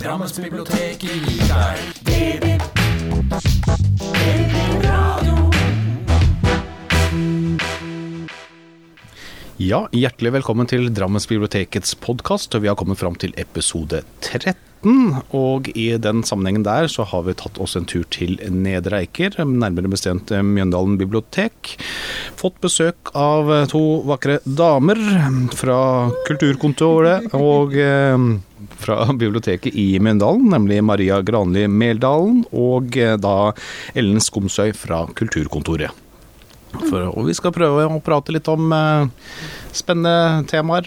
Drammensbiblioteket gir deg Ja, hjertelig velkommen til Drammens bibliotekets podkast. Vi har kommet fram til episode 13. Og i den sammenhengen der så har vi tatt oss en tur til Nedre Eiker, nærmere bestemt Mjøndalen bibliotek. Fått besøk av to vakre damer fra kulturkontoret og eh, fra biblioteket i Mjøndalen, nemlig Maria Granli Meldalen og eh, da Ellen Skomsøy fra Kulturkontoret. For, og vi skal prøve å prate litt om eh, spennende temaer.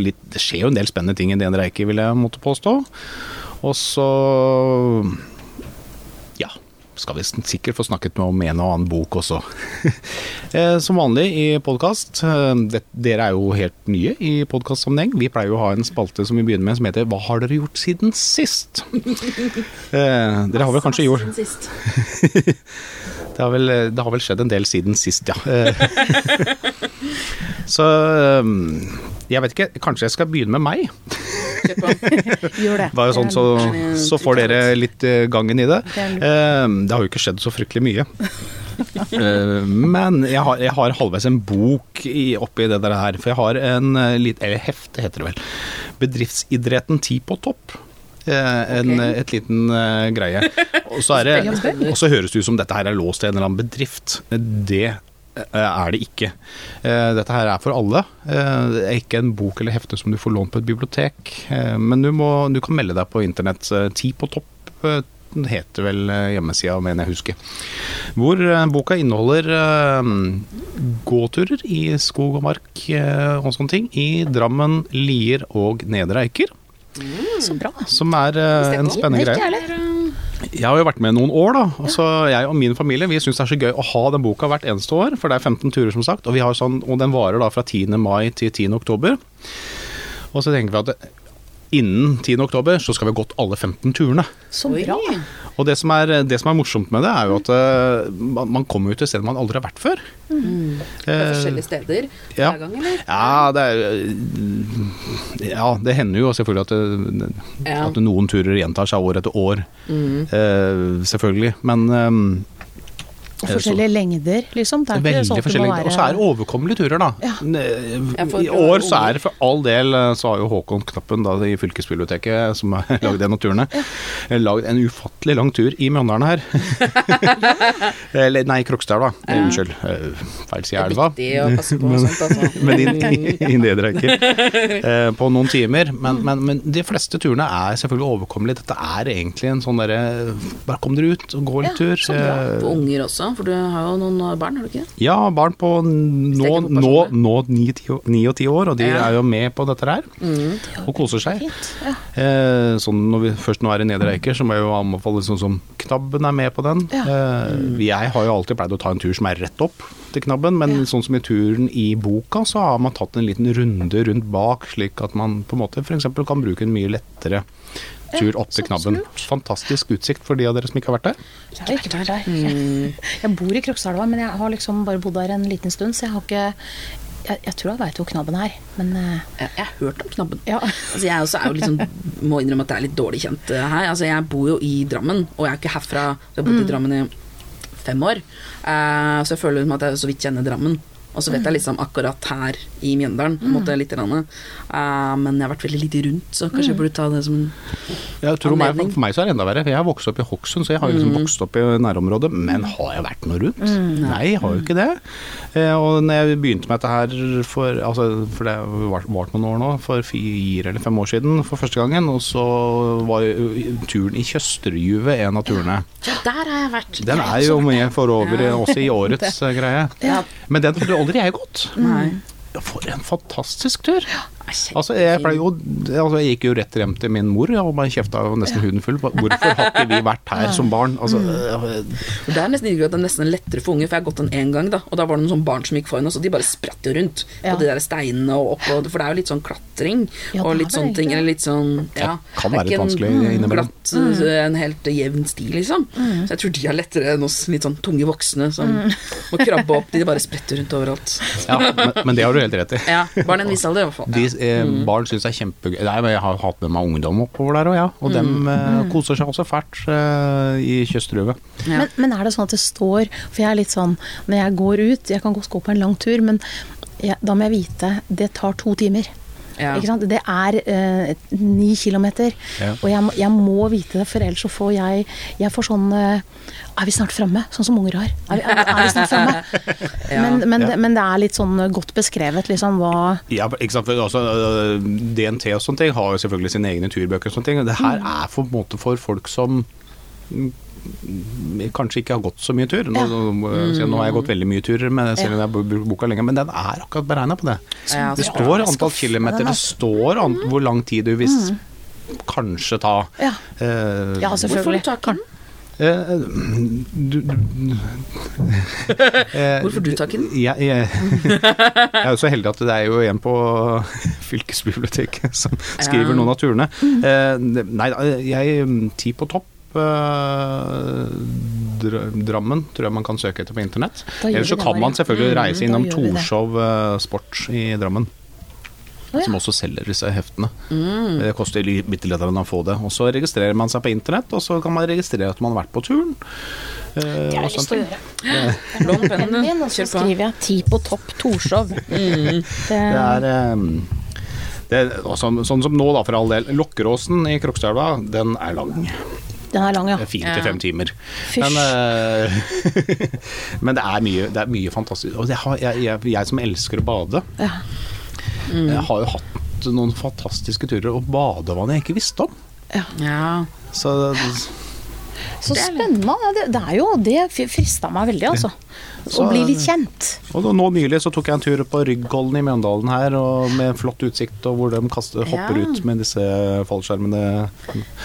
Litt, det skjer jo en del spennende ting i DN Reike, vil jeg måtte påstå. Og så ja, skal vi sikkert få snakket med om en og annen bok også. Eh, Som vanlig i podkast, dere er jo helt nye i podkastsammenheng. Vi pleier jo å ha en spalte som vi begynner med som heter Hva har dere gjort siden sist? Eh, dere har vel kanskje gjort Siden sist. det har, vel, det har vel skjedd en del siden sist, ja. Eh, Så um, jeg vet ikke, kanskje jeg skal begynne med meg? Gjør det. Bare sånn, så, så får dere litt eh, gangen i det. Det. Eh, har jo ikke skjedd så fryktelig mye. Eh, Men jeg har, jeg har halvveis en bok i, oppi det der her. For jeg har en eh, litt Eller hefte, heter det vel. 'Bedriftsidretten ti på topp'. Eh, En, okay. Et liten uh, greie. Og så, er det, og så høres det ut som dette her er låst til en eller annen bedrift. Det eh, er det ikke. Eh, Dette her er for alle. Eh, Det er ikke en bok eller hefte som du får lånt på et bibliotek. Eh, Men du, må, du kan melde deg på internett. eh, Ti på topp eh, heter vel eh, hjemmesida, mener jeg husker. Hvor eh, boka inneholder eh, gåturer i skog og mark eh, og sånne ting i Drammen, Lier og Nedre Eiker. Så bra. Som er uh, en spennende greie. Jeg har jo vært med noen år, da. Altså, jeg og min familie vi syns det er så gøy å ha den boka hvert eneste år. For det er 15 turer, som sagt. Og, vi har sånn, og den varer da fra 10. mai til 10. oktober. Og så tenker vi at innen 10. oktober så skal vi ha gått alle 15 turene. Så bra. Og det som er, det som er morsomt med det, er jo at eh, man, man kommer jo til steder man aldri har vært før. Det Eh, forskjellige steder ja. hver gang, eller? Ja, det er Ja, det hender jo selvfølgelig at, det, Ja. at noen turer gjentar seg år etter år. Eh, selvfølgelig. Men eh, Og forskjellige lengder, liksom. Det er ikke Veldig sånn forskjellige. lengder. Og så er det overkommelige turer, da. Ja. Ja, I år så er det for all del Så har jo Håkon Knappen da, i fylkesbiblioteket, som har lagd en av turene, ja. lagd en ufattelig lang tur i Mjøndalen her. Eller nei, Krokstad, da. Eh, Unnskyld. eh, Feil side av elva. Altså. Men inn i, i Nedre Eiker. Eh, på noen timer. Men, men, men de fleste turene er selvfølgelig overkommelige. Dette er egentlig en sånn derre Bare kom dere ut og gå litt Ja, tur. så bra. på unger også, for du har jo noen barn, har du ikke det? Ja, barn på nå, nå, personer. nå ni, ti- ni og ti år, og de Ja. er jo med på dette her. Og koser seg. fint. Ja. Eh, sånn når vi først nå er i Nedre Eiker, så må jeg jo anbefale sånn som Knabben er med på den. Ja. Eh, jeg har jo alltid pleid å ta en tur som er rett opp til Knabben, men sånn som i turen i boka, så har man tatt en liten runde rundt bak, slik at man på en måte f.eks. kan bruke en mye lettere tur opp til Knabben. Fantastisk utsikt for de av dere som ikke har vært der. Jeg har ikke vært der. Jeg bor i Krokstadelva, men jeg har liksom bare bodd der en liten stund, så jeg har ikke Jeg, jeg tror jeg veit hvor knabben er, men uh... Jeg, jeg har hørt om knabben. Ja. Altså, jeg også er jo sånn, må innrømme at jeg er litt dårlig kjent uh, her. Altså, jeg bor jo i Drammen, og jeg er ikke herfra. Jeg har bodd i Drammen i fem år, uh, så jeg føler som at jeg så vidt kjenner Drammen. Og så vet jeg liksom akkurat her i Mjøndalen, på en måte litt. Grann. Eh, men jeg har vært veldig lite rundt, så kanskje jeg burde ta det som Jeg tror meg, for meg så er det enda verre. for Jeg har vokst opp i Hokksund, så jeg har liksom vokst opp i nærområdet. Men har jeg vært noe rundt? Nei, jeg har jo ikke det. Eh, og når jeg begynte med dette her for altså, For det har vart noen år nå, for fire eller fem år siden for første gangen. Og så var turen i Tjøsterjuvet en av turene. Ja, der har jeg vært. Den er jo med forover over også i årets eh, greie. Ja. Men den aldri jeg gått. Nei. For en fantastisk tur! kjempefint. Altså, jeg, jo, altså, jeg gikk jo rett hjem til min mor og bare kjefta nesten huden full. Hvorfor har ikke vi vært her som barn? Altså, øh, Det er nesten det er nesten lettere for unge, for jeg har gått den én gang, da. Og da var det noen sånne barn som gikk foran oss, og de bare spratt jo rundt Ja. på de der steinene og opp og For det er jo litt sånn klatring Ja, og litt sånne ting. Eller litt sånn Ja. det kan være litt vanskelig en innimellom. glatt, en helt jevn sti, liksom. Så jeg tror de er lettere enn oss litt sånn tunge voksne som må krabbe opp. De bare spretter rundt overalt. ja, men, men det har du helt rett i. Ja, barn i en viss alder, i hvert fall. De, Eh, Barn syns det er kjempegøy. Nei, Jeg har hatt med meg ungdom oppover der òg, ja. Og dem eh, koser seg også fælt eh, i Tjøstruvet. Ja. Men, men er det sånn at det står For jeg er litt sånn Når jeg går ut Jeg kan godt gå på en lang tur, men jeg, da må jeg vite Det tar to timer. Ja. Ikke sant? Det er eh, ni kilometer. Ja. Og jeg, jeg må vite det, for ellers så får jeg Jeg får sånn eh, Er vi snart framme? Sånn som unger har. Er vi, er, er vi snart framme? Ja. Men, men, men det er litt sånn godt beskrevet, liksom, hva Ja, ikke sant? Altså, øh, DNT og sånne ting har jo selvfølgelig sine egne turbøker og sånne ting. Det her er for, på en måte for folk som mm, kanskje ikke har gått så mye tur. Nå, Ja. nå, så nå har jeg gått veldig mye turer, men selv om jeg har boka lenge, men den er akkurat beregna på det. Det står antall kilometer, det står an, hvor lang tid du vil kanskje ta. Ja. uh, Ja, Hvor får du selvfølgelig. tak i den? eh, du, du, eh, Hvor får du tak i den? Jeg, jeg, jeg er jo så heldig at det er jo en på fylkesbiblioteket som skriver noen av turene. Eh, nei, jeg Ti på topp. Eh, Dra- Drammen tror jeg man kan søke etter på internett. Eller så kan man selvfølgelig Mm, reise innom. Torshov eh, Sport i Drammen. Som også selger disse heftene. Mm. Det koster bitte litt å få det. Og så registrerer man seg på internett, og så kan man registrere at man har vært på turen. Eh, Det har jeg lyst til å gjøre. Pennen min, og så skriver jeg 'ti på topp Torshov'. Det, Det er eh, det, er- sånn, sånn som nå, da, for all del. Lokkeråsen i Krokstadelva, den er lang. Den er lang, ja. Fire til fem timer. Fysj. Men, eh, men det, er mye, det er mye fantastisk. Og har, jeg, jeg, jeg som elsker å bade, ja. jeg har jo hatt noen fantastiske turer og badevann jeg ikke visste om. Ja. Så Så spennende. Det, det er jo Det frista meg veldig, altså. Så- Å bli litt kjent. Og nå nylig så tok jeg en tur på Ryggkollen i Mjøndalen her, og med flott utsikt, og hvor de kaster, hopper Ja. ut med disse fallskjermene.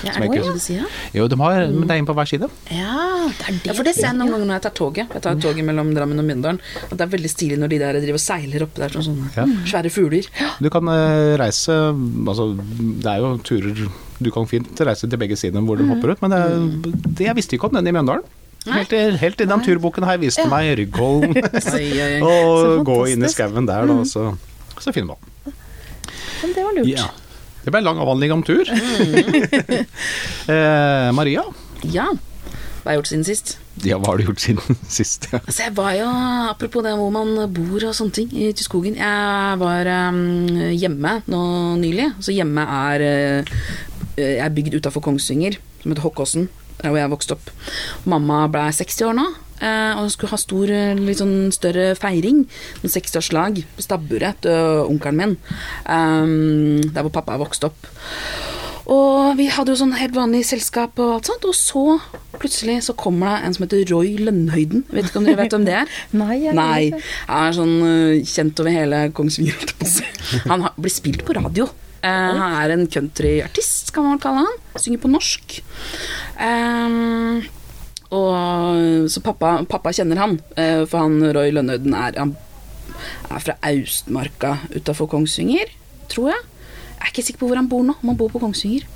Ja, er det ikke- hva du sier? Jo, de har, men det er inn på hver side. Ja, det er det. Ja, for det ser jeg noen ganger når jeg tar toget. Jeg tar toget mellom Drammen og Mjøndalen. At det er veldig stilig når de der driver og seiler oppe der som sånne Ja. svære fugler. Du kan eh, reise Altså, det er jo turer Du kan fint reise til begge sider hvor de hopper ut, men det, det jeg visste ikke om den i Mjøndalen. Helt helt til den turboken her viste Ja. meg Ryggholm og gå inn i skauen der, da. Så, så finner man. Men det var lurt. Ja. Det ble en lang avhandling om tur. eh, Maria, Ja. Hva har jeg gjort siden sist? ja, hva har du gjort siden sist? Ja. Altså, jeg var jo, Apropos det hvor man bor og sånne ting ute i skogen. Jeg var um, hjemme nå nylig. Så hjemme er uh, er bygd utafor Kongsvinger, som heter Hokkåsen. Der hvor jeg vokste opp. Mamma ble 60 år nå. eh, og skulle ha stor, eh, litt sånn større feiring. En 60-årslag på stabburet til onkelen min. Der hvor pappa vokste opp. Og vi hadde jo sånn helt vanlig selskap og alt sånt, og så plutselig så kommer det en som heter Roy Lønnhøyden. Vet ikke om dere vet hvem det er? Nei, jeg Nei. Han er sånn kjent over hele Kongsvinger, jeg. Han blir spilt på radio. Eh, han er en countryartist, kan man kalle han. Synger på norsk. Um, og, så pappa, pappa kjenner han, eh, for han Roy Lønnhøyden er, er fra Austmarka utafor Kongsvinger, tror jeg. Jeg er ikke sikker på hvor han bor nå, om han bor på Kongsvinger.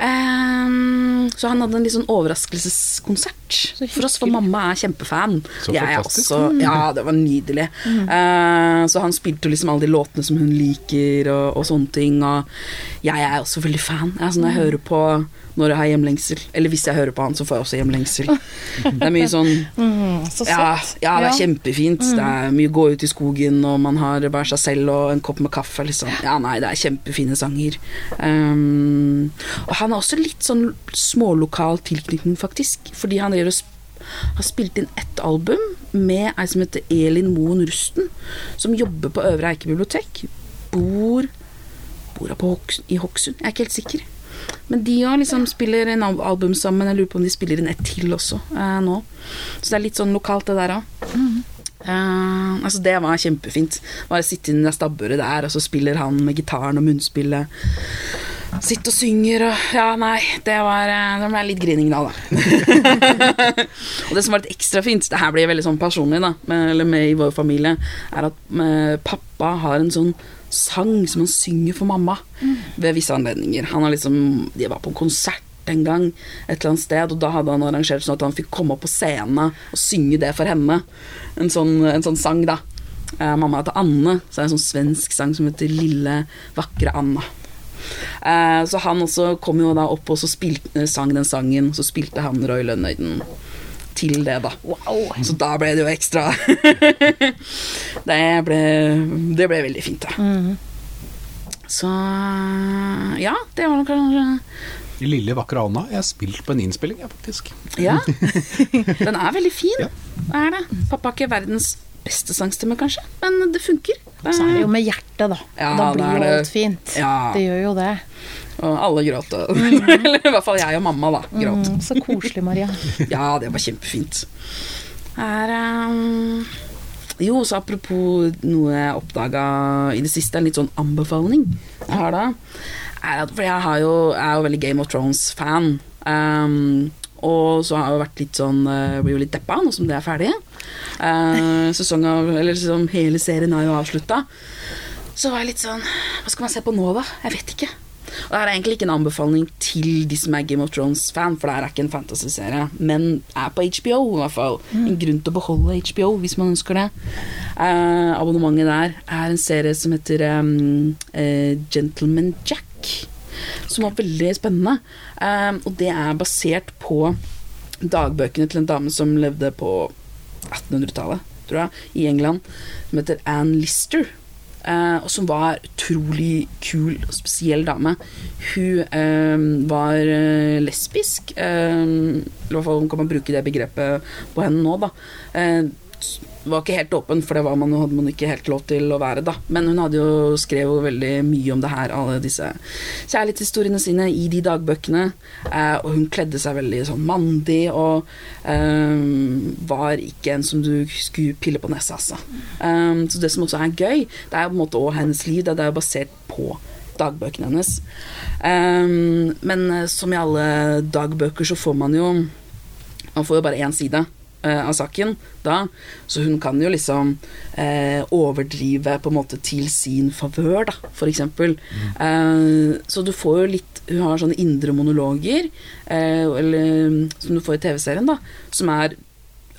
Ehm, så han hadde en litt sånn overraskelseskonsert Så for oss, for mamma er kjempefan. Så Jeg er fantastisk. også, ja, det var nydelig. Eh, så han spilte liksom alle de låtene som hun liker, og, og sånne ting. Og jeg er også veldig fan. Jeg, er sånn, jeg hører på når jeg har hjemlengsel. Eller hvis jeg hører på han, så får jeg også hjemlengsel. Det er mye sånn Mm, så ja, ja, det er Ja. kjempefint. Det er mye gå ut i skogen, og man har bare seg selv og en kopp med kaffe. Liksom. Ja, nei, det er kjempefine sanger. Um, og han har også litt sånn smålokal tilknytning, faktisk. Fordi han driver har spilt inn ett album med ei som heter Elin Moen Rusten, som jobber på Øvre Eike bibliotek. Bor Bor hun i Hokksund? Jeg er ikke helt sikker. Men de òg liksom spiller en album sammen. Jeg lurer på om de spiller inn ett til også eh, nå. Så det er litt sånn lokalt, det der òg. Eh, altså Det var kjempefint. Bare sitte i det stabburet der, og så spiller han med gitaren og munnspillet. Sitte og synger og Ja, nei, det var, eh, det ble litt grining da, da. og det som var litt ekstra fint, det her blir veldig sånn personlig, da, med, eller med i vår familie, er at med, pappa har en sånn sang som han synger for mamma ved visse anledninger. Han har liksom De var på en konsert en gang et eller annet sted, og da hadde han arrangert sånn at han fikk komme opp på scenen og synge det for henne. En sånn, en sånn sang, da. Eh, mamma heter Anne, så er det en sånn svensk sang som heter Lille, vakre Anna. Eh, så han også kom jo da opp og så spilte, sang den sangen, så spilte han Roy Lønnøyden til det, da. Så da ble det jo ekstra det, ble, det ble veldig fint, da. Så ja, det var nok kanskje Lille vakre Anna. Jeg har spilt på en innspilling, jeg, faktisk. Ja. Den er veldig fin. Ja. Det er det. Pappa er ikke verdens beste sangstemme, kanskje, men det funker. Så er det jo med hjertet, da. Ja, da blir jo alt fint. Ja. Det gjør jo det. Og alle gråt. Mm. Eller i hvert fall jeg og mamma, da. Gråt. Mm, så koselig, Maria. Ja, det var kjempefint. Er um... Jo, så apropos noe jeg oppdaga i det siste, en litt sånn anbefaling jeg har da. For jeg, har jo, jeg er jo veldig Game of Thrones-fan. Um, og så har jeg jo vært litt sånn eh, Blir jo litt deppa nå som det er ferdig. Uh, av, eller liksom, hele serien er jo avslutta. Så var jeg litt sånn Hva skal man se på nå, da? Jeg vet ikke. Og det er egentlig ikke en anbefaling til de som er Game of Thrones-fan, for det her er ikke en fantasy-serie, men er på HBO, i hvert fall. En grunn til å beholde HBO, hvis man ønsker det. Eh, abonnementet der er en serie som heter um, eh, Gentleman Jack, som var veldig spennende. Eh, og det er basert på dagbøkene til en dame som levde på 1800-tallet, tror jeg, i England, som heter Anne Lister. eh, og som var utrolig kul og spesiell dame. Hun eh, var eh, lesbisk. i hvert fall kan man bruke det begrepet på henne nå, da. Var ikke helt åpen, for det man, hadde man ikke helt lov til å være, da. Men hun hadde jo skrevet veldig mye om det her, alle disse kjærlighetshistoriene sine i de dagbøkene. Eh, og hun kledde seg veldig sånn mandig, og eh, var ikke en som du skulle pille på nesa, altså. Eh, så det som også er gøy, det er på en måte også hennes liv, det er jo basert på dagbøkene hennes. Eh, men eh, som i alle dagbøker så får man jo Man får jo bare én side av saken da, så hun kan jo liksom eh, overdrive på en måte til sin favør, da, for eksempel. Eh, så du får jo litt Hun har sånne indre monologer, eh, eller, som du får i TV-serien, da, som er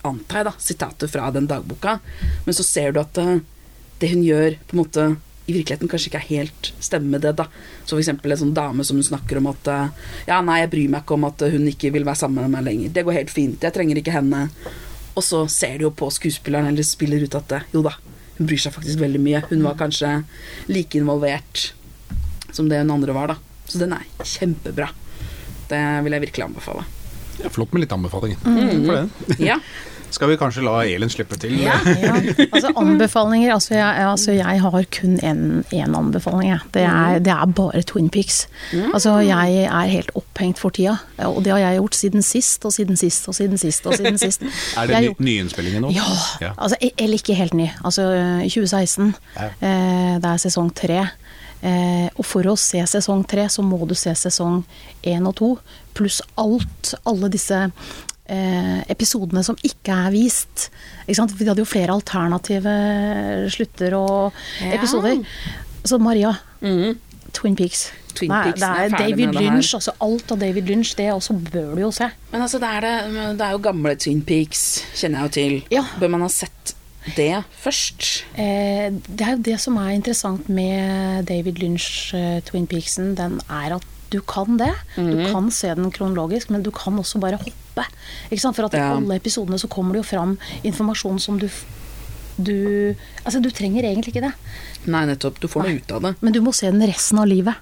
antar jeg da, sitater fra den dagboka, men så ser du at eh, det hun gjør, på en måte i virkeligheten kanskje ikke er helt stemmer med det. da Så for eksempel en sånn dame som hun snakker om at eh, Ja, nei, jeg bryr meg ikke om at hun ikke vil være sammen med meg lenger. Det går helt fint. Jeg trenger ikke henne. Og så ser du jo på skuespilleren eller spiller ut at eh, jo da, hun bryr seg faktisk veldig mye. Hun var kanskje like involvert som det hun andre var, da. Så den er kjempebra. Det vil jeg virkelig anbefale. Ja, flott med litt anbefalinger. Mm. for det. Ja. Skal vi kanskje la Elin slippe til? Ja. Ja, altså anbefalinger altså jeg, altså jeg har kun én anbefaling. Jeg. Det, er, det er bare Twin Peaks. Altså jeg er helt opphengt for tida. Og det har jeg gjort siden sist og siden sist og siden sist. og siden sist. Er det ny, nyinnspillingen nå? Ja, Ja. altså eller ikke helt ny. Altså 2016. Ja. Eh, det er sesong tre. Eh, og for å se sesong tre, så må du se sesong én og to, pluss alt, alle disse eh, episodene som ikke er vist. Ikke sant? Vi hadde jo flere alternative slutter og Ja. episoder. Så Maria, mm. Twin Peaks. Twin Nei, Peaks det er er David. Lynch, altså alt av David Lynch, det også bør du jo se. Men altså, det er, det, det er jo gamle Twin Peaks, kjenner jeg jo til. Ja. Bør man ha sett det først? Eh, det er jo det som er interessant med David Lynch eh, Twin Peaksen, den er at du kan det. Mhm. Du kan se den kronologisk, men du kan også bare hoppe. Ikke sant? For at i Ja. alle episodene så kommer det jo fram informasjon som du du Altså, du trenger egentlig ikke det, Nei, nettopp. Du får noe ut av det. men du må se den resten av livet.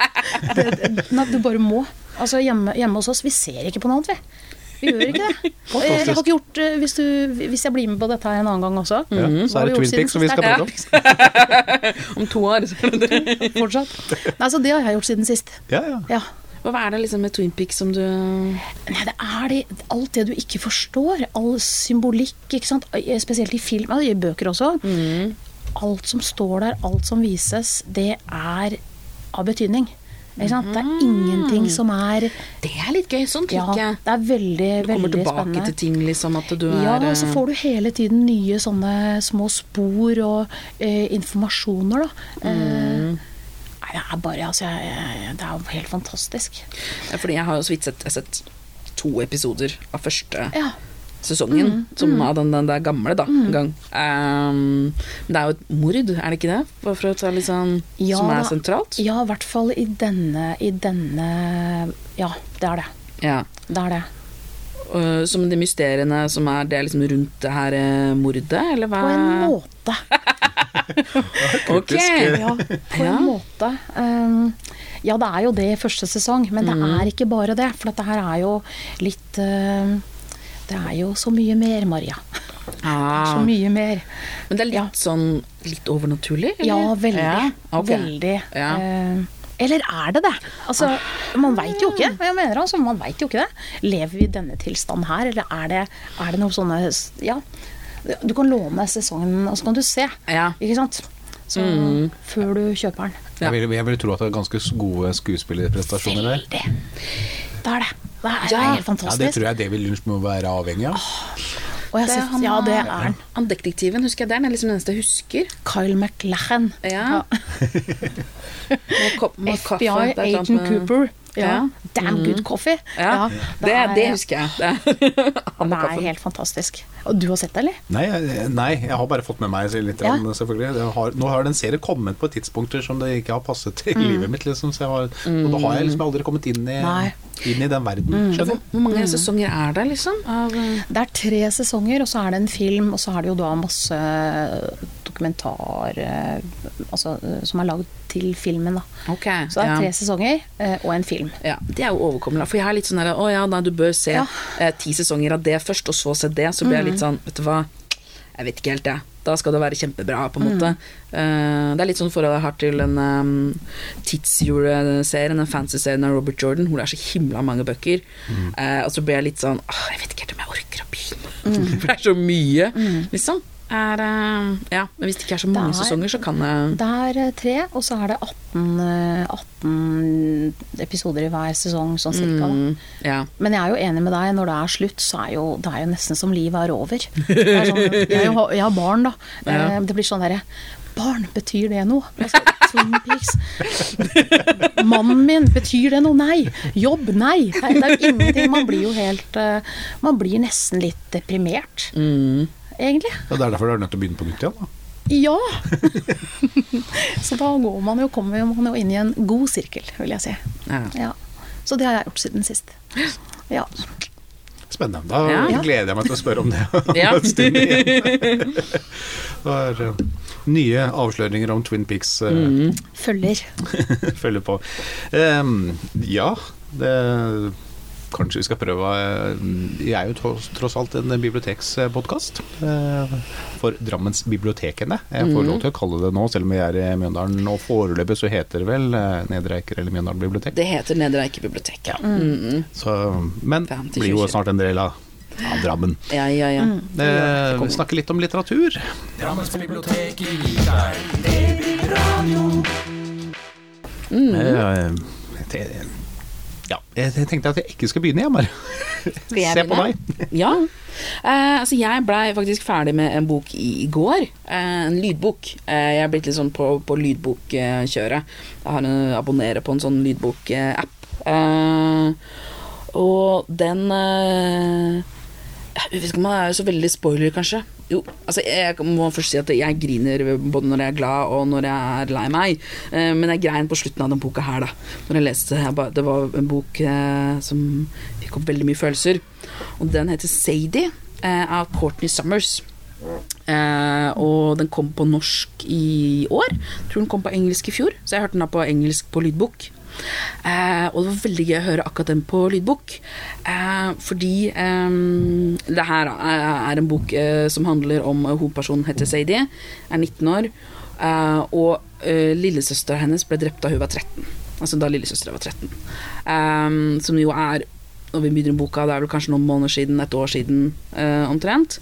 det, det, nei, du bare må. Altså, hjemme, hjemme hos oss, vi ser ikke på noe annet, vi. Vi gjør ikke det. Jeg, jeg har ikke gjort eh, hvis, du, hvis jeg blir med på dette her en annen gang også. Ja, så er det Twin Peaks som vi skal prøve prate om. Om to år. så er det det. Fortsatt. Nei, så det har jeg gjort siden sist. Ja, ja. Ja. Hva er det liksom med Twin Peaks som du Nei, det er det, alt det du ikke forstår. All symbolikk, ikke sant. Spesielt i film, og i bøker også. Alt som står der, alt som vises, det er av betydning. Ikke sant? Det er ingenting som er Det er litt gøy, Ja, liker jeg. det er veldig, veldig spennende. Du kommer tilbake spennende. til ting, liksom, at du er Ja, så eh, får du hele tiden nye sånne små spor og eh, informasjoner, da. Eh, det er bare altså, jeg, jeg, Det er jo helt fantastisk. ja, Fordi jeg har jo så vidt sett, sett to episoder av første Ja. Sesongen, som av den, den der gamle, da, en gang. Um, men det er jo et mord, er det ikke det? Bare for å ta litt sånn Ja, Som er sentralt? Ja, i hvert fall i denne, i denne Ja, det er det. Ja. Det er det. Uh, som de mysteriene som er det er liksom rundt det her uh, mordet, eller hva? På en måte. Ok. Ja, på Ja. en måte. Um, ja, det er jo det i første sesong, men det Mm. er ikke bare det. For dette her er jo litt um, Det er jo så mye mer, Maria. Ah, Så mye mer. men det er litt Ja. sånn litt overnaturlig? eller? Ja, veldig. Ja, Okay. Veldig. Ja. Eh, eller er det det? Altså, man veit jo ikke. Jeg mener altså, man vet jo ikke det. Lever vi i denne tilstanden her, eller er det, er det noe sånne Ja. Du kan låne sesongen, og så kan du se. Ja. Ikke sant? Så, Før du kjøper den. Jeg vil, jeg vil tro at det er ganske gode skuespillerprestasjoner der. Veldig. Det er det. Det er, det Ja. helt fantastisk. Ja. Det tror jeg David Lynch må være avhengig av. Og jeg Det han, ja, det er- han. Han detektiven, husker jeg. Det er liksom den eneste jeg husker. Kyle McLachan. Ja. FBI Agent med- Cooper. Ja. Ja. Damn good coffee. Ja, det det, er- det husker jeg. Det. Han er helt fantastisk. Og du har sett det, eller? Nei, nei, jeg har bare fått med meg litt, Ja. grann, selvfølgelig. Jeg har, nå har den serien kommet på tidspunkter som det ikke har passet til Mm. livet mitt. Liksom, så jeg har, Og da har jeg liksom aldri kommet inn i, Nei. Inn i den verden. Mm. Skjønner Hvor, du? hvor mange sesonger er det, liksom? Av, eh, Det er tre sesonger, og så er det en film, og så er det jo da masse dokumentar eh, altså, eh, som er lagd til filmen, da. Okay, Så det er ja. tre sesonger og en film. Ja, Det er jo overkommelig. For jeg er litt sånn der Å ja, nei, du bør se Ja. eh, ti sesonger av det først, og så se det. Så blir jeg litt sånn Vet du hva, jeg vet ikke helt, jeg. Da skal det være kjempebra, på en måte. Eh, det er litt sånn forhold jeg har til den um, tidsjuleserien, den fancy-serien av Robert Jordan, hvor det er så himla mange bøker. Eh, og så blir jeg litt sånn Åh, jeg vet ikke helt om jeg orker å begynne. For det er så mye, liksom. Er, eh, ja, men hvis det ikke er så mange er- sesonger, så kan det Det er eh, tre, og så er det 18, eh, 18 episoder i hver sesong, sånn cirka. Mm, Ja. Men jeg er jo enig med deg, når det er slutt, så er jo det er jo nesten som livet er over. Er sånn, jeg, jeg har barn, da. Ja. Eh, Det blir sånn derre Barn, betyr det noe? Altså, Twin Peaks. Mannen min, betyr det noe? Nei. Jobb? Nei. Det er, jo ingenting. Man blir jo helt eh, Man blir nesten litt deprimert, Mm. Egentlig. Og det er derfor du er nødt til å begynne på nytt igjen. Da. Ja! Så da går man jo, kommer man jo inn i en god sirkel, vil jeg si. ja. Ja. Så det har jeg gjort siden sist. Ja. Spennende. Da Ja. gleder jeg meg til å spørre om det. Ja. en stund igjen. Det er eh, nye avsløringer om Twin Peaks eh, Mm. Følger. følger på. Um, ja, det Kanskje vi skal prøve eh, Jeg er jo tross, alt en bibliotekspodkast eh, for Drammens bibliotekene. Jeg får lov til å kalle det nå, selv om vi er i Mjøndalen. Og foreløpig så heter det vel Nedreiker Nedre Eiker eller Mjøndalen bibliotek. Det heter Nedre Eiker bibliotek, ja. Mm. Så, men blir jo snart en del av, ja, Drammen. Ja, ja, ja. Eh, vi snakker litt om litteratur. Drammens bibliotek gir det blir radio. Eh, te- ja, jeg tenkte at jeg ikke skal begynne, jeg, bare. Skal jeg Se på deg. Ja. Uh, altså jeg blei faktisk ferdig med en bok i, går. Uh, en lydbok. Uh, jeg er blitt litt sånn på, på lydbokkjøret. Jeg har en, abonnerer på en sånn lydbokapp. Eh, og den man er så veldig spoiler, kanskje. Jo, altså jeg må først si at jeg griner både når jeg er glad og når jeg er lei meg. Eh, men jeg grein på slutten av den boka her, da. Når jeg leste jeg Det var en bok eh, som fikk opp veldig mye følelser. Og den heter Sadie eh, av Courtney Summers. Og den kom på norsk i år. Jeg Tror den kom på engelsk i fjor, så jeg hørte den da på engelsk på lydbok. Eh, og det var veldig gøy å høre akkurat den på lydbok. Eh, fordi eh, det her er, en bok som handler om hovedpersonen heter Sadie, er 19 år, og lillesøstera hennes ble drept da hun var 13. altså da lillesøstera var 13. Ehm, som jo er, når vi begynner boka, det er vel kanskje noen måneder siden, et år siden eh, omtrent.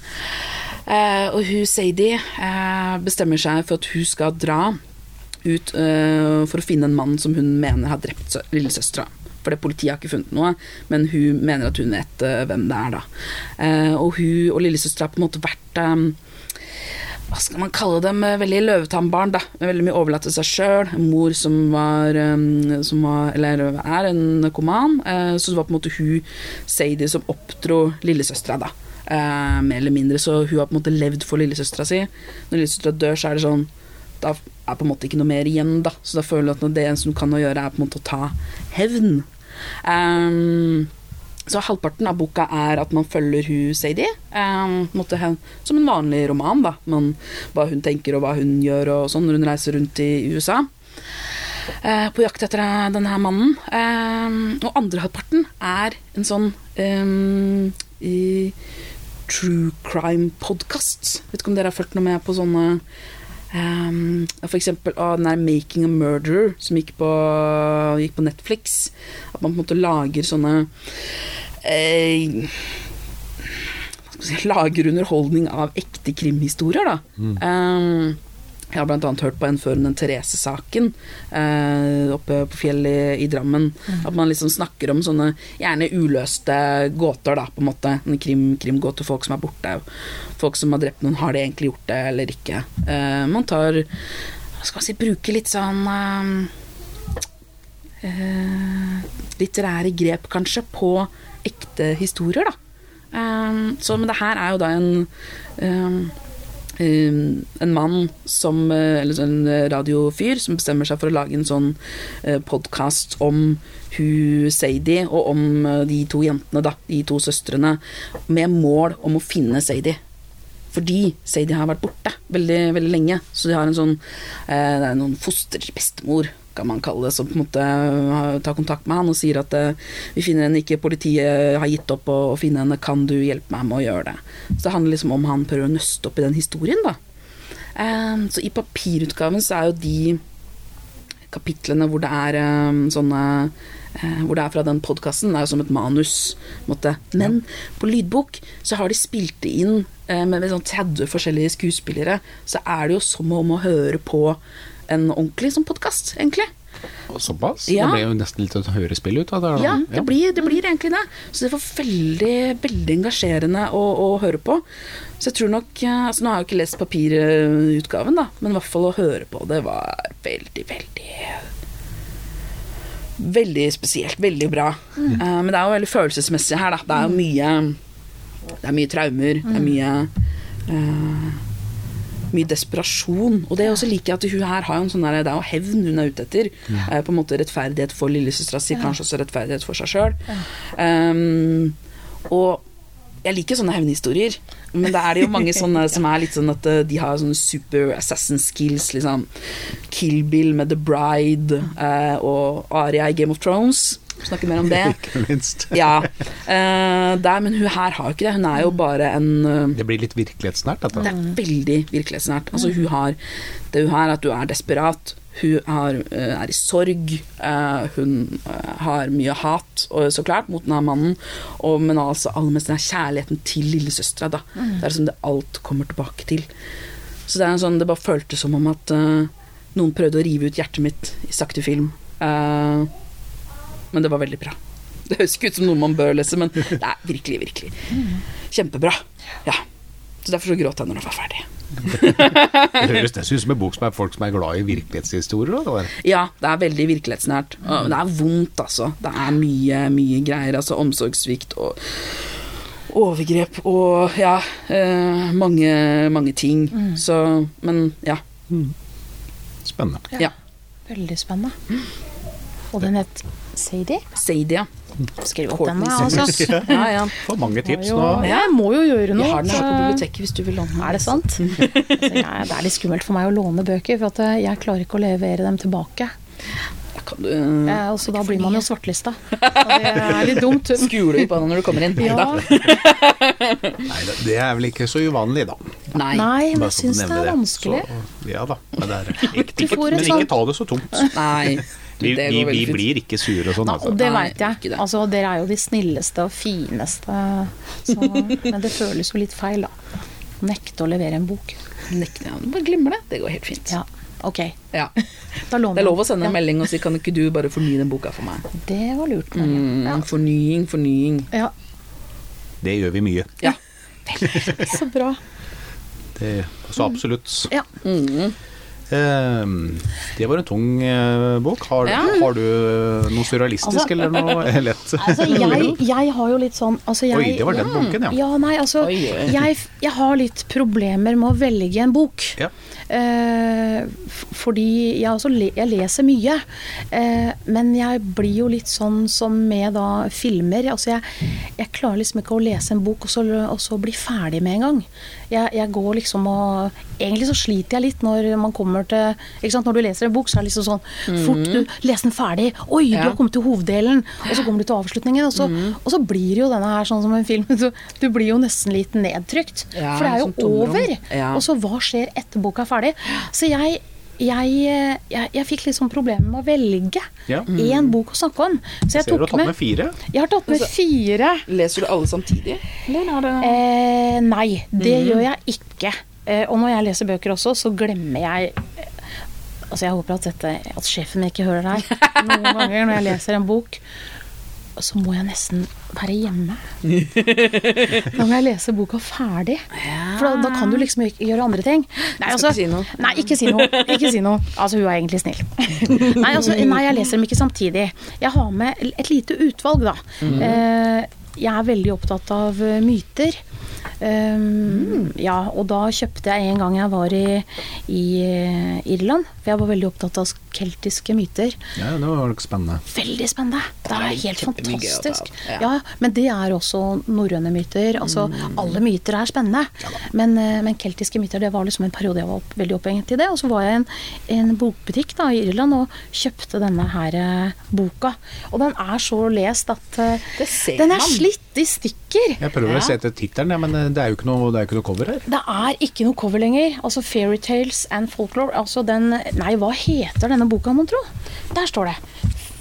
Eh, og hun Sadie eh, bestemmer seg for at hun skal dra ut uh, for å finne en mann som hun mener har drept sø- lillesøstera. For det politiet har ikke funnet noe, men hun mener at hun vet uh, hvem det er, da. Uh, og hun og lillesøstera har på en måte vært eh, hva skal man kalle dem, veldig løvetannbarn, da. Veldig mye overlatt til seg sjøl. Mor som var, um, som var Eller er en narkoman. så det var på en måte hun, Sadie, som oppdro lillesøstera, da. Mer eller mindre. Så hun har på en måte levd for lillesøstera si. Når lillesøstera dør, så er det sånn Da er på en måte ikke noe mer igjen, da. Så da føler jeg at det eneste hun kan gjøre, er på en måte å ta hevn. Um, så halvparten av boka er at man følger hun Sadie. Um, hen, som en vanlig roman, da. Man, hva hun tenker og hva hun gjør og sånn når hun reiser rundt i USA. Uh, på jakt etter eh, denne her mannen. Um, og andre halvparten er en sånn um, i, true crime-podkast. Vet ikke om dere har fulgt noe med på sånne um, For eksempel av den der 'Making a Murderer', som gikk på, gikk på Netflix. At man på en måte lager sånne eh, Lager underholdning av ekte krimhistorier, da. Um, jeg har annet hørt på en før om den Therese-saken eh, oppe på fjellet i, i Drammen. At man liksom snakker om sånne gjerne uløste gåter, da, på en måte. Krim, krimgåter, folk som er borte. Folk som har drept noen, har de egentlig gjort det eller ikke? Eh, man tar Hva skal man si Bruker litt sånn eh, eh, litterære grep, kanskje, på ekte historier, da. Um, så, men det her er jo da en um, en mann som eh, Eller en radiofyr som bestemmer seg for å lage en sånn uh, podkast om hun Sadie, og om eh, de to jentene, da, de to søstrene, med mål om å finne Sadie. Fordi Sadie har vært borte veldig, veldig lenge. Så de har en sånn eh, Det er noen fosterbestemor, kan man kalle det, som på en måte tar kontakt med han og sier at eh, vi finner henne ikke, politiet har gitt opp å, finne henne, kan du hjelpe meg med å gjøre det? Så det handler liksom om han prøver å nøste opp i den historien, da. Eh, så i papirutgaven så er jo de kapitlene hvor det er eh, sånne eh, Hvor det er fra den podkasten, er jo som et manus. Måte. Men på lydbok så har de spilt det inn eh, med, med sånn 30 forskjellige skuespillere. Så er det jo som om å høre på en ordentlig sånn podkast, egentlig. Såpass? Ja. Det ble jo nesten litt et hørespill ut av det. Ja, det blir, det blir egentlig det. Så det var veldig, veldig engasjerende å, å høre på. Så jeg tror nok eh, altså Nå har jeg jo ikke lest papirutgaven, da, men i hvert fall å høre på det var veldig, veldig Veldig spesielt. Veldig bra. Eh, men det er jo veldig følelsesmessig her, da. Det er jo mye Det er mye traumer. Det er mye eh, mye desperasjon. Og det er også liker jeg at hun her har en sånn der, Det er jo hevn hun er ute etter. Eh, på en måte rettferdighet for lillesøstera si, kanskje også rettferdighet for seg sjøl. Um, og jeg liker sånne hevnhistorier, men da er det jo mange sånne som er litt sånn at eh, de har sånne super assassin skills, liksom. Kill Bill med The Bride eh, og Aria i Game of Thrones. Snakker mer om det. Ikke minst. Ja. Uh, der, men hun her har jo ikke det. Hun er jo bare en uh, Det blir litt virkelighetsnært, dette. det er veldig virkelighetsnært. Altså, hun har det hun har, at du er desperat. Hun har, eh, er i sorg. eh, hun eh, har mye hat, og, så klart, mot denne mannen. Og, men altså aller mest den er kjærligheten til lillesøstera. da. Det er som det alt kommer tilbake til. Så det er en sånn, det bare føltes som om at uh, noen prøvde å rive ut hjertet mitt i sakte film. Eh, men det var veldig bra. Det høres ikke ut som noe man bør lese, men det er virkelig, virkelig kjempebra. Ja. Så derfor så gråt jeg når den var ferdig. Det høres nesten ut som en bok som er folk som er glad i virkelighetshistorier. Da, eller? Ja, det er veldig virkelighetsnært. Og det er vondt, altså. Det er mye, mye greier. Altså omsorgssvikt og overgrep og ja, eh, mange, mange ting. Så Men ja. Spennende. ja. Veldig spennende. Og den het Sadie. Sadie, ja. Skriv opp den, altså. Ja, ja. For mange tips nå. nå. jeg må jo gjøre noe. Jeg har den her på biblioteket hvis du vil låne den. Er det sant? Så jeg, det er litt skummelt for meg å låne bøker, for at eh, jeg klarer ikke å levere dem tilbake. Du Eh, og så da blir man jo svartlista. Og det er litt dumt. skule på den når du kommer inn. Ja. Nei, det- det er vel ikke så uvanlig, da. Nei. Nei, men jeg syns det er vanskelig. Så, ja da. Men, det er, ikke, Du men ikke ta det så tungt. Nei. Vi, Det går vi, vi fint. blir ikke sure og sånn, altså. og det veit jeg. Altså, dere er jo de snilleste og fineste. Så, men det føles jo litt feil, da. Nekte å levere en bok. Nekte, ja. Bare glemmer det. Det går helt fint. Ja, ok. Ja. Da låner Det er lov å sende ja. en melding og si kan ikke du bare fornye den boka for meg. Det var lurt. Mm, ja. Fornying, fornying. Ja. Det gjør vi mye. Ja. Så bra. Det, så absolutt. Ja. Mm. Ehm, det var en tung eh, bok. Har, Ja. har du noe surrealistisk Altså- eller noe lett? Altså, jeg, jeg har jo litt sånn altså jeg, Oi, det var den bunken, ja. Ja, nei, altså jeg, jeg har litt problemer med å velge en bok. Ja. Eh, fordi jeg også le, jeg leser mye. Eh, men jeg blir jo litt sånn som med da filmer. Altså jeg, jeg klarer liksom ikke å lese en bok og så, og så bli ferdig med en gang. Jeg, jeg går liksom og Egentlig så sliter jeg litt når man kommer til ikke sant? Når du leser en bok, så er det liksom sånn Fort, du leser den ferdig. Oi, du har kommet til hoveddelen. Og så kommer du til avslutningen. Og så, og så blir jo denne her sånn som en film. Du, du blir jo nesten litt nedtrykt. Ja, for det er jo over. Ja. Og så hva skjer etter boka er ferdig? Så jeg jeg, jeg, jeg fikk litt sånn problemer med å velge Ja. én bok å snakke om. Så jeg Ser du har tatt med, med fire? jeg har tatt med fire. Leser du alle samtidig? Eller er det Eh, nei, det gjør jeg ikke. Eh, og når jeg leser bøker også, så glemmer jeg Altså Jeg håper at, dette, at sjefen min ikke hører deg. Noen ganger når jeg leser en bok, så må jeg nesten være hjemme. Da må jeg lese boka ferdig. For da, da kan du liksom ikke gjøre andre ting. Nei, skal ikke si noe. Nei, ikke si noe. Ikke si noe. Altså, hun er egentlig snill. Nei, altså, nei, jeg leser dem ikke samtidig. Jeg har med et lite utvalg, da. Eh, jeg er veldig opptatt av eh, myter. Um, Ja, og da kjøpte jeg en gang jeg var i, i eh, Irland, for jeg var veldig opptatt av keltiske myter. Ja, det var nok spennende. Veldig spennende. Det er er helt fantastisk. ja. Ja, men det er også norrøne myter. Altså, alle myter er spennende. Men, eh, men keltiske myter, det var liksom en periode jeg var opp, veldig opphengt i det. Og så var jeg i en, en bokbutikk da, i Irland og kjøpte denne her boka. Og den er så lest at Det ser den er man. Slitt i stykker. Jeg prøver Ja. å se etter tittelen, ja, men eh, det er jo ikke noe, det ikke noe cover her. Det er ikke noe cover lenger. Altså Fairytales and Folklore. Altså den Nei, hva heter denne boka, mon tro? Der står det.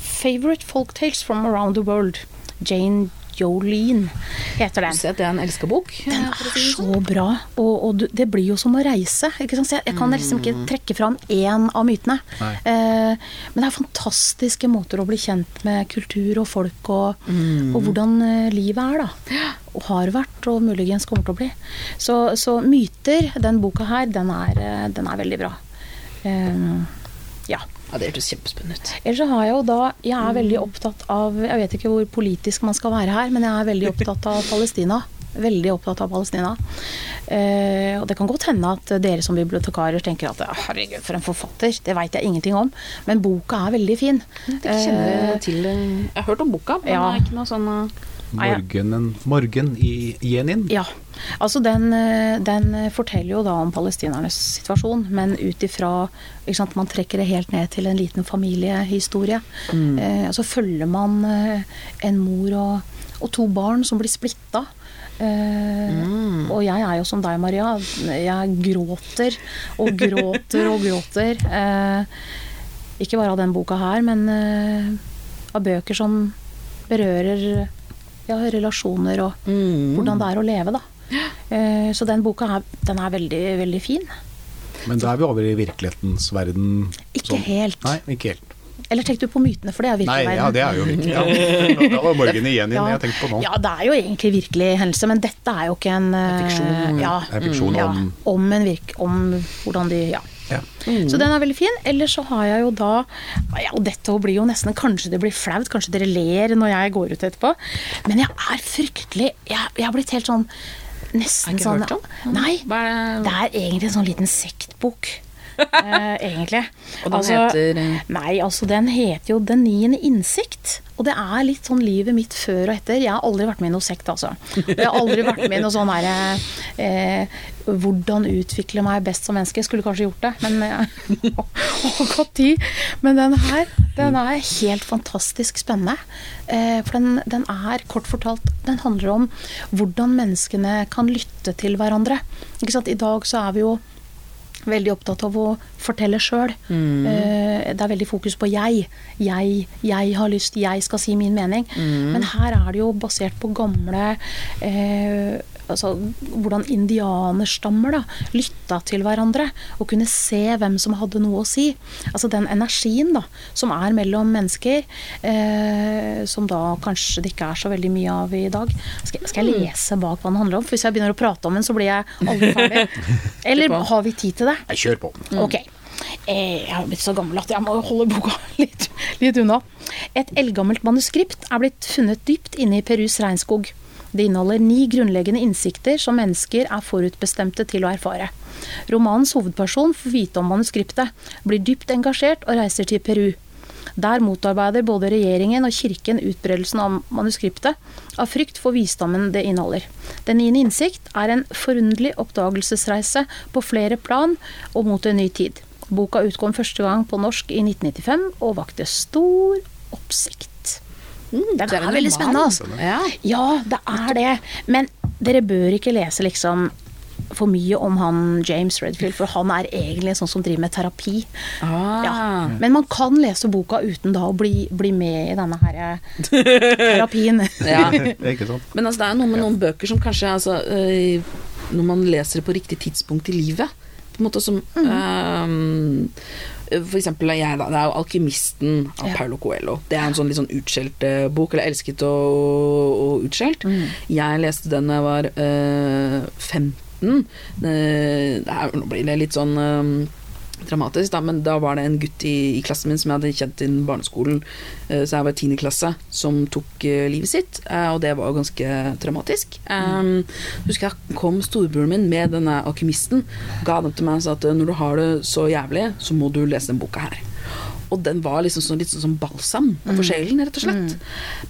Favorite Folktales from Around the World. Jane Jolene heter Du den. ser at det er en elska bok. Den er så bra, og, og du- det blir jo som å reise. Ikke sant? Så jeg, jeg kan liksom ikke trekke fram én av mytene. Eh, men det er fantastiske måter å bli kjent med kultur og folk og, og hvordan eh, livet er, da. Og har vært, og muligens kommer til å bli. Så, så myter, den boka her, den er, eh, den er veldig bra. Eh, ja. Det hørtes kjempespennende ut. Ellers så har jeg jo da Jeg er veldig opptatt av Jeg vet ikke hvor politisk man skal være her, men jeg er veldig opptatt av Palestina. Veldig opptatt av Palestina. Eh, og det kan godt hende at dere som bibliotekarer tenker at herregud, for en forfatter. Det veit jeg ingenting om. Men boka er veldig fin. Jeg kjenner Eh, til Jeg har hørt om boka, men Ja. det er ikke noe sånn ja. Morgenen, morgen i Jenin. Ja. Altså den, eh, den forteller jo da om palestinernes situasjon, men ut ifra Man trekker det helt ned til en liten familiehistorie. Eh, og så følger man eh, en mor og, og to barn som blir splitta. Eh, Og jeg er jo som deg, Maria. Jeg gråter og gråter og gråter. Eh, ikke bare av den boka her, men eh, av bøker som berører ja, relasjoner og mm. hvordan det er å leve, da. Eh, Så den boka er, den er veldig, veldig fin. Men da er vi over i virkelighetens verden. Ikke sånn. helt. Nei, ikke helt. Eller tenkte du på mytene, for det er virkelig Nei, ja, det er jo virkelig. Ja. Da var morgen i ja. jeg tenkte på nå. Ja, det er jo egentlig virkelig hendelse, men dette er jo ikke en eh, fiksjon. Ja, fiksjon om, ja, om- om en virk... Om hvordan de Ja. Ja. Så den er veldig fin. Ellers så har jeg jo da ja, Og dette blir jo nesten Kanskje det blir flaut, kanskje dere ler når jeg går ut etterpå. Men jeg er fryktelig Jeg, jeg har blitt helt sånn Nesten Har ikke sånn hørt om? Nei. Det er egentlig en sånn liten sektbok. Eh, egentlig. Og den heter, eh? Nei, altså den heter jo Den niende innsikt. Og det er litt sånn livet mitt før og etter. Jeg har aldri vært med i noe sekt, altså. Jeg har aldri vært med i noe sånn herre eh, Hvordan utvikle meg best som menneske. Skulle kanskje gjort det, men eh, oh, tid. Men den her, den er helt fantastisk spennende. Eh, for den, den er, kort fortalt, den handler om hvordan menneskene kan lytte til hverandre. Ikke sant? I dag så er vi jo veldig opptatt av å fortelle sjøl. det er veldig fokus på jeg. Jeg, jeg har lyst, jeg skal si min mening. Men her er det jo basert på gamle eh, altså, hvordan indianerstammer da, lytta til hverandre og kunne se hvem som hadde noe å si. Altså den energien da, som er mellom mennesker, eh, som da kanskje det ikke er så veldig mye av i dag. Skal, skal jeg lese bak hva den handler om? For hvis jeg begynner å prate om den, så blir jeg aldri ferdig. Eller har vi tid til det? Jeg kjør på. Ok. Eh, Jeg har blitt så gammel at jeg må holde boka litt, litt unna. Et eldgammelt manuskript er blitt funnet dypt inne i Perus regnskog. Det inneholder ni grunnleggende innsikter som mennesker er forutbestemte til å erfare. Romanens hovedperson får vite om manuskriptet, blir dypt engasjert og reiser til Peru. Der motarbeider både regjeringen og kirken utbredelsen av manuskriptet, av frykt for visdommen det inneholder. Den niende innsikt er en forunderlig oppdagelsesreise på flere plan og mot en ny tid. Boka utkom første gang på norsk i 1995 og vakte stor oppsikt. Den det er er, veldig spennende, altså. Ja. Ja, det er det. Men dere bør ikke lese liksom for mye om han James Redfield, for han er egentlig sånn som driver med terapi. Ah. Ja. Men man kan lese boka uten da å bli, bli med i denne her eh, terapien. Ja. Men altså, det er noe med noen bøker som kanskje altså, øh, Når man leser det på riktig tidspunkt i livet på en måte som øhm, For eksempel jeg, da. Det er jo 'Alkymisten' av Ja. Paulo Coelho. Det er en sånn litt sånn utskjelt eh, bok, eller elsket og, og utskjelt. Jeg leste den da jeg var øh, 15. Eh, det er, nå blir det litt sånn øhm, dramatisk, da, men da var det en gutt i, i klassen min som jeg hadde kjent innen barneskolen, eh, så jeg var i tiende klasse, som tok eh, livet sitt, eh, og det var jo ganske traumatisk. Um, husker jeg kom storebroren min med denne alkymisten, ga den til meg og sa at når du har det så jævlig, så må du lese den boka her. Og den var liksom sånn, litt sånn som balsam for sjelen, rett og slett.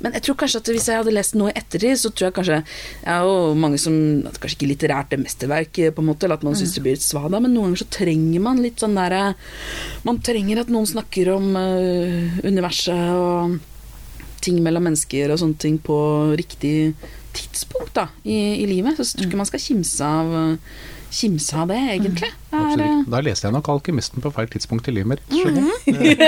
Men jeg tror kanskje at hvis jeg hadde lest noe etter ettertid, så tror jeg kanskje Jeg er jo mange som Kanskje ikke litterært det mesterverk, på en måte, eller at man syns det blir litt svada, men noen ganger så trenger man litt sånn derre Man trenger at noen snakker om uh, universet og ting mellom mennesker og sånne ting på riktig tidspunkt da, i, i livet. Så jeg tror ikke man skal kimse av eh, Kimse av det, egentlig. Det er, eh. Da leste jeg nok 'Alkymisten' på feil tidspunkt i livet mitt. jeg.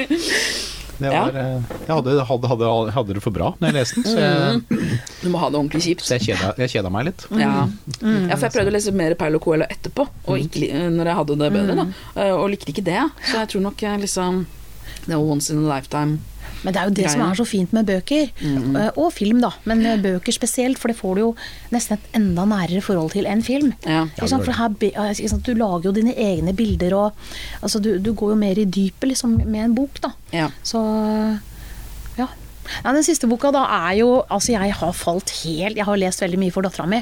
Det var, ja. jeg hadde, hadde, hadde, hadde det for bra når jeg leste den, så jeg, Du må ha det ordentlig kjipt. så jeg, kjeda, meg litt. Ja. ja, for jeg prøvde å lese mer Paulo Coelho etterpå, og ikke, når jeg hadde det bedre, da. Eh, Og likte ikke det. Så jeg tror nok liksom Det var once in a lifetime. Men det er jo det som er så fint med bøker, mm. og film, da. Men eh, bøker spesielt, for det får du jo nesten et enda nærere forhold til enn film. Ja. Ikke sant? For her, eh, ikke sant? Du lager jo dine egne bilder, og altså, du, du går jo mer i dypet liksom, med en bok, da. Ja. Så ja. ja. Den siste boka da er jo Altså, jeg har falt helt Jeg har lest veldig mye for dattera mi.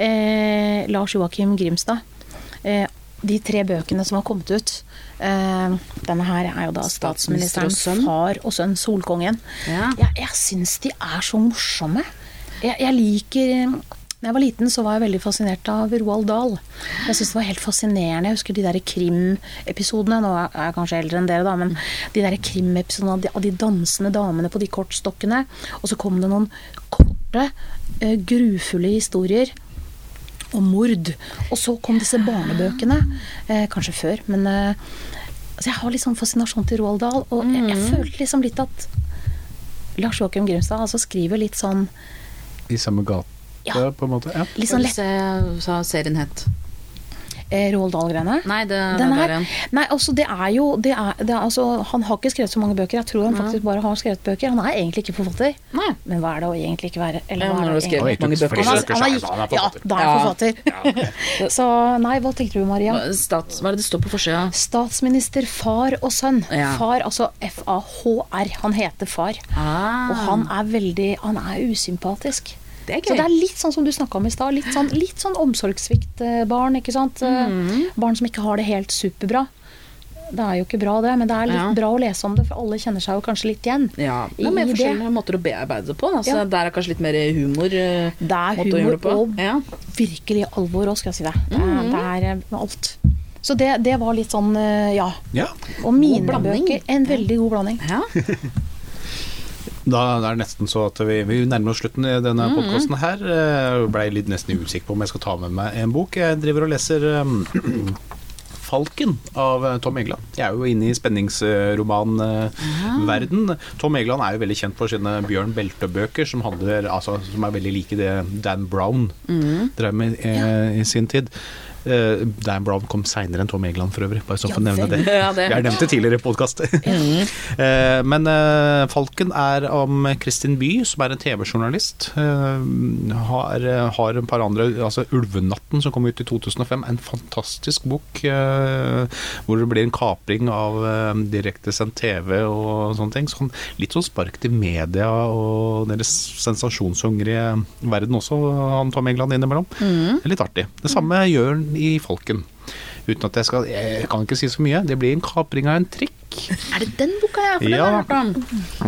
eh, Lars Joakim Grimstad. Eh, de tre bøkene som har kommet ut. uh, denne her er jo da Statsminister statsministeren, sønn. far og sønn, Solkongen. Ja. Jeg, jeg syns de er så morsomme. Jeg, jeg liker da jeg var liten, så var jeg veldig fascinert av Roald Dahl. Jeg synes det var helt fascinerende. Jeg husker de der krimepisodene. Nå er jeg kanskje eldre enn dere, da, men de der krimepisodene av de, av de dansende damene på de kortstokkene. Og så kom det noen korte, eh, grufulle historier om mord. Og så kom disse barnebøkene. Eh, kanskje før, men eh, altså Jeg har litt sånn fascinasjon til Roald Dahl, og jeg, jeg følte liksom litt at Lars Joakim Grimstad altså skriver litt sånn I samme gate, Ja. på en måte. Ja. Litt sånn lett Sa serien het. Eh, Roald Dahl-greiene. Nei, det, Den det her, er nei, altså det er jo det er, det er, altså, Han har ikke skrevet så mange bøker. Jeg tror han faktisk bare har skrevet bøker. Han er egentlig ikke forfatter. Nei. Men hva er det å egentlig ikke være? Eller Ja, hva er det egentlig? egentlig? mange bøker, Han er, han er, han ja, da er han forfatter. så nei, hva tenkte du Maria? Stats, hva er det det står på forsida? Statsminister, far og sønn. Ja. Far, altså F-A-H-R. Han heter far. Ah. Og han er veldig Han er usympatisk. Det er Så det er litt sånn som du snakka om i stad. Litt sånn, litt sånn omsorgssviktbarn. ikke sant. Eh, Mhm. Barn som ikke har det helt superbra. Det er jo ikke bra, det, men det er litt Ja. bra å lese om det, for alle kjenner seg jo kanskje litt igjen. Ja, det er mer det. forskjellige måter å bearbeide det på. Altså, Ja. Der er kanskje litt mer humor. eh, Det er måte å gjøre humor det på. og Ja. virkelig alvor òg, skal jeg si det. Det Mhm. det er med alt. Så det, det var litt sånn, eh, ja. ja. Og mine blanding. bøker. En veldig god blanding. ja. Da er det nesten så at vi, vi nærmer oss slutten i denne Mhm. podkasten her. Jeg Blei litt nesten usikker på om jeg skal ta med meg en bok. Jeg driver og leser um, Falken av eh, Tom Egeland. Jeg er jo inne i spenningsromanverden. Tom Egeland er jo veldig kjent for sine Bjørn Belte-bøker, som, altså, som er veldig like det Dan Brown drev med eh, i sin tid. Eh, Dan Brown kom seinere enn Tom Egeland for øvrig, bare så for å nevne det. Ja, det- Jeg har nevnt det tidligere i podkast. uh, Men uh, Falken er om Kristin By, som er en TV-journalist. Eh, Har, har en par andre Altså 'Ulvenatten', som kom ut i 2005. En fantastisk bok eh, hvor det blir en kapring av eh, direktesendt TV og sånne ting. Sånn, litt sånn spark til media og deres sensasjonshungrige verden også, han Tom Egeland innimellom. Er litt artig. Det samme gjør i folken. Uten at jeg skal Jeg kan ikke si så mye. Det blir en kapring av en trikk. Er det den boka jeg har Ja. hørt om?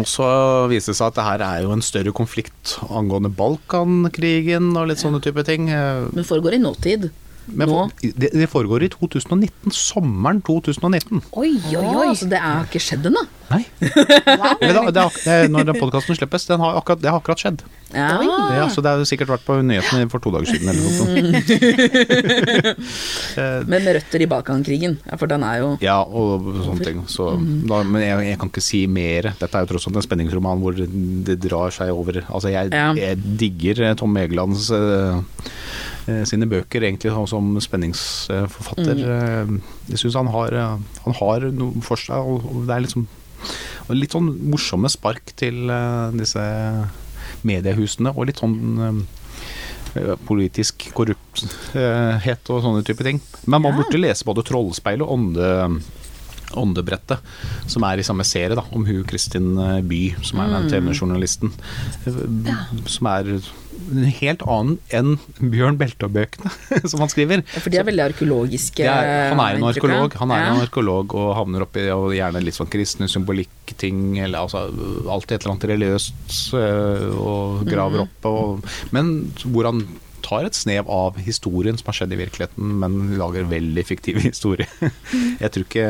Og så viser det seg at det her er jo en større konflikt angående Balkankrigen og litt sånne type ting. Men foregår i nåtid. Men det, det foregår i 2019. Sommeren 2019. Oi, oi, oi. Så det er ikke skjedd ennå? Nei. Eller det det, når den podkasten slippes, den har akkurat, det har akkurat skjedd. Ja. Ja, så det har sikkert vært på nyhetene for to dager siden eller noe sånt. Men med røtter i Balkankrigen, for den er jo Ja, og sånne ting. Så, da, men jeg, jeg kan ikke si mer. Dette er jo tross alt en spenningsroman hvor det drar seg over Altså, jeg, Ja. jeg digger eh, Tom Egelands eh, eh, sine bøker egentlig som spenningsforfatter. Mm. Jeg syns han har Han har noe for seg, og det er liksom og litt sånn morsomme spark til eh, disse mediehusene, og litt sånn eh, politisk korrupthet og sånne type ting. Men man burde lese både 'Trollspeil' og ånde, 'Åndebrettet', som er i samme serie, da, om hun Kristin eh, By, som er den TV-journalisten. eh, Som er helt annen enn Bjørn Beltå-bøkene som han skriver. ja, For de er veldig arkeologiske. Er, han er en arkeolog, han er en arkeolog og havner oppi og gjerne litt sånn kristne symbolikkting, eller altså alltid et eller annet religiøst øh, og Mhm. graver opp. Og, men hvor han tar et snev av historien som har skjedd i virkeligheten, men lager veldig fiktive historier. Jeg tror ikke,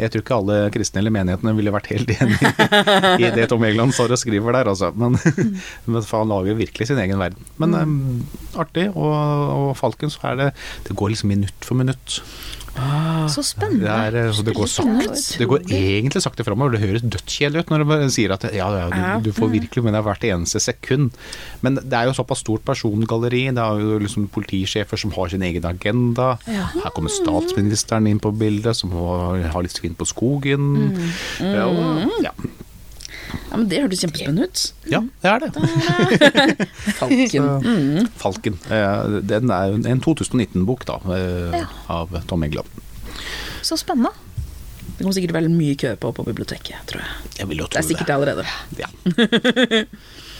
jeg tror ikke alle kristne eller menighetene ville vært helt enig i det Tom Egeland står og skriver der, altså. Men, men for han lager virkelig sin egen verden. Men Mm. eh, artig, og, og Falken så er det Det går liksom minutt for minutt. Så spennende. Det, er, eh, så det går sakte. Det går egentlig sakte framover. Det høres dødskjedelig ut når du sier at ja, ja, du, du får virkelig med deg hvert eneste sekund. Men det er jo såpass stort persongalleri. Det er jo liksom politisjefer som har sin egen agenda. Her kommer statsministeren inn på bildet, som har, litt svinn på skogen. Ja, og, ja. Ja, men Det hørtes kjempespennende ut. ja, det er det. Falken. Falken. Eh, Den er en 2019-bok da, eh, Ja. av Tom Egeland. Så spennende. Det kommer sikkert veldig mye kø på på biblioteket, tror jeg. Jeg vil jo tro Det er sikkert det allerede. Ja.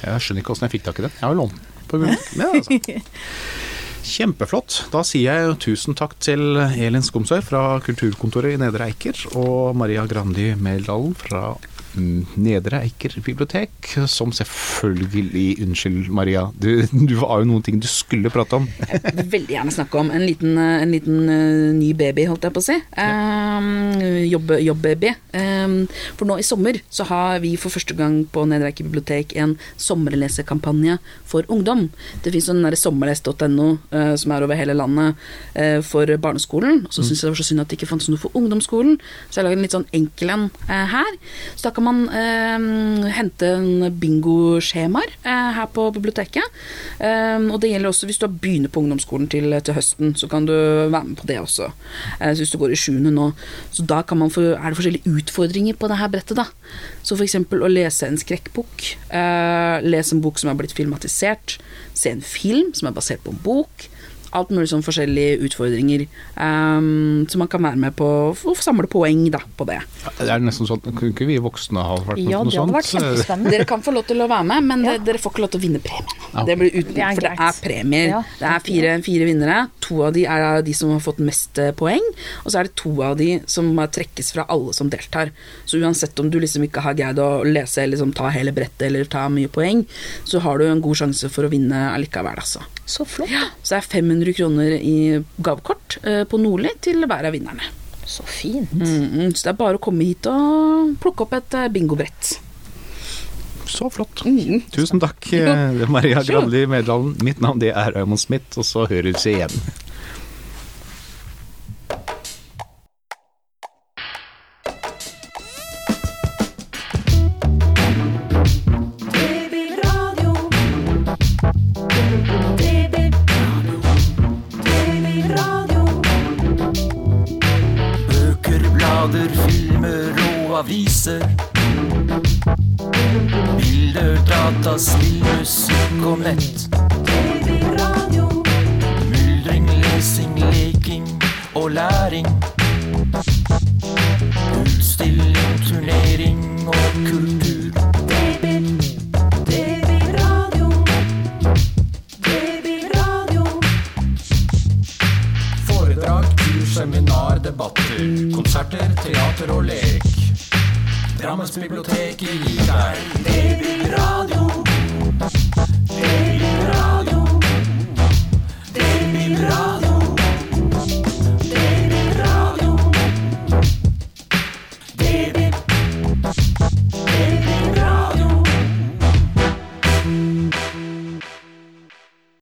Jeg skjønner ikke åssen jeg fikk tak i den. Jeg har jo lånt den på biblioteket. Altså. Kjempeflott. Da sier jeg tusen takk til Elin Skomsøy fra Kulturkontoret i Nedre Eiker, og Maria Grandi Meldalen fra mm, Nedre Eiker bibliotek, som selvfølgelig Unnskyld, Maria. Du, du har jo noen ting du skulle prate om. Jeg vil veldig gjerne snakke om en liten, eh, en liten uh, ny baby, holdt jeg på å si. Um, jobb, jobbbaby. Um, for nå i sommer så har vi for første gang på Nedre Eiker bibliotek en sommerlesekampanje for ungdom. Det fins sånn sommerles.no uh, som er over hele landet uh, for barneskolen. Og så syns jeg det var så synd at det ikke fantes noe for ungdomsskolen, så jeg har laget en litt sånn enkel en eh, her. Så da kan man eh, hente en bingoskjemaer eh, her på biblioteket. Eh, og det gjelder også hvis du begynner på ungdomsskolen til, til høsten, så kan du være med på det også. Eh, hvis du går i sjuende nå. Så da kan få, er det forskjellige utfordringer på det her brettet, da. Så eksempel å lese en skrekkbok, eh, lese en bok som er blitt filmatisert, se en film som er basert på en bok. Alt mulig sånn forskjellige utfordringer um, så man kan være med på å samle poeng da, på det. Det er nesten sånn, Kunne ikke vi voksne ha vært med Ja, på noe det hadde vært kjempespennende. Dere kan få lov til å være med, men dere får ikke lov til å vinne premien. Okay. Det blir uten, for det er premier. Ja, det er fire, fire vinnere. To av de er de som har fått mest eh, poeng, og så er det to av de som trekkes fra alle som deltar. Så uansett om du liksom ikke har greid å lese eller liksom ta hele brettet eller ta mye poeng, så har du en god sjanse for å vinne allikevel, altså. Så flott. Ja, så det er 500 kroner i gavekort eh, på Nordli til hver av vinnerne. Så fint. Mm, så det er bare å komme hit og plukke opp et eh, bingobrett. Så flott. Mm. Tusen takk, eh, Maria Granli Medalen. Mitt navn det er Øymond Smith, og så høres vi igjen.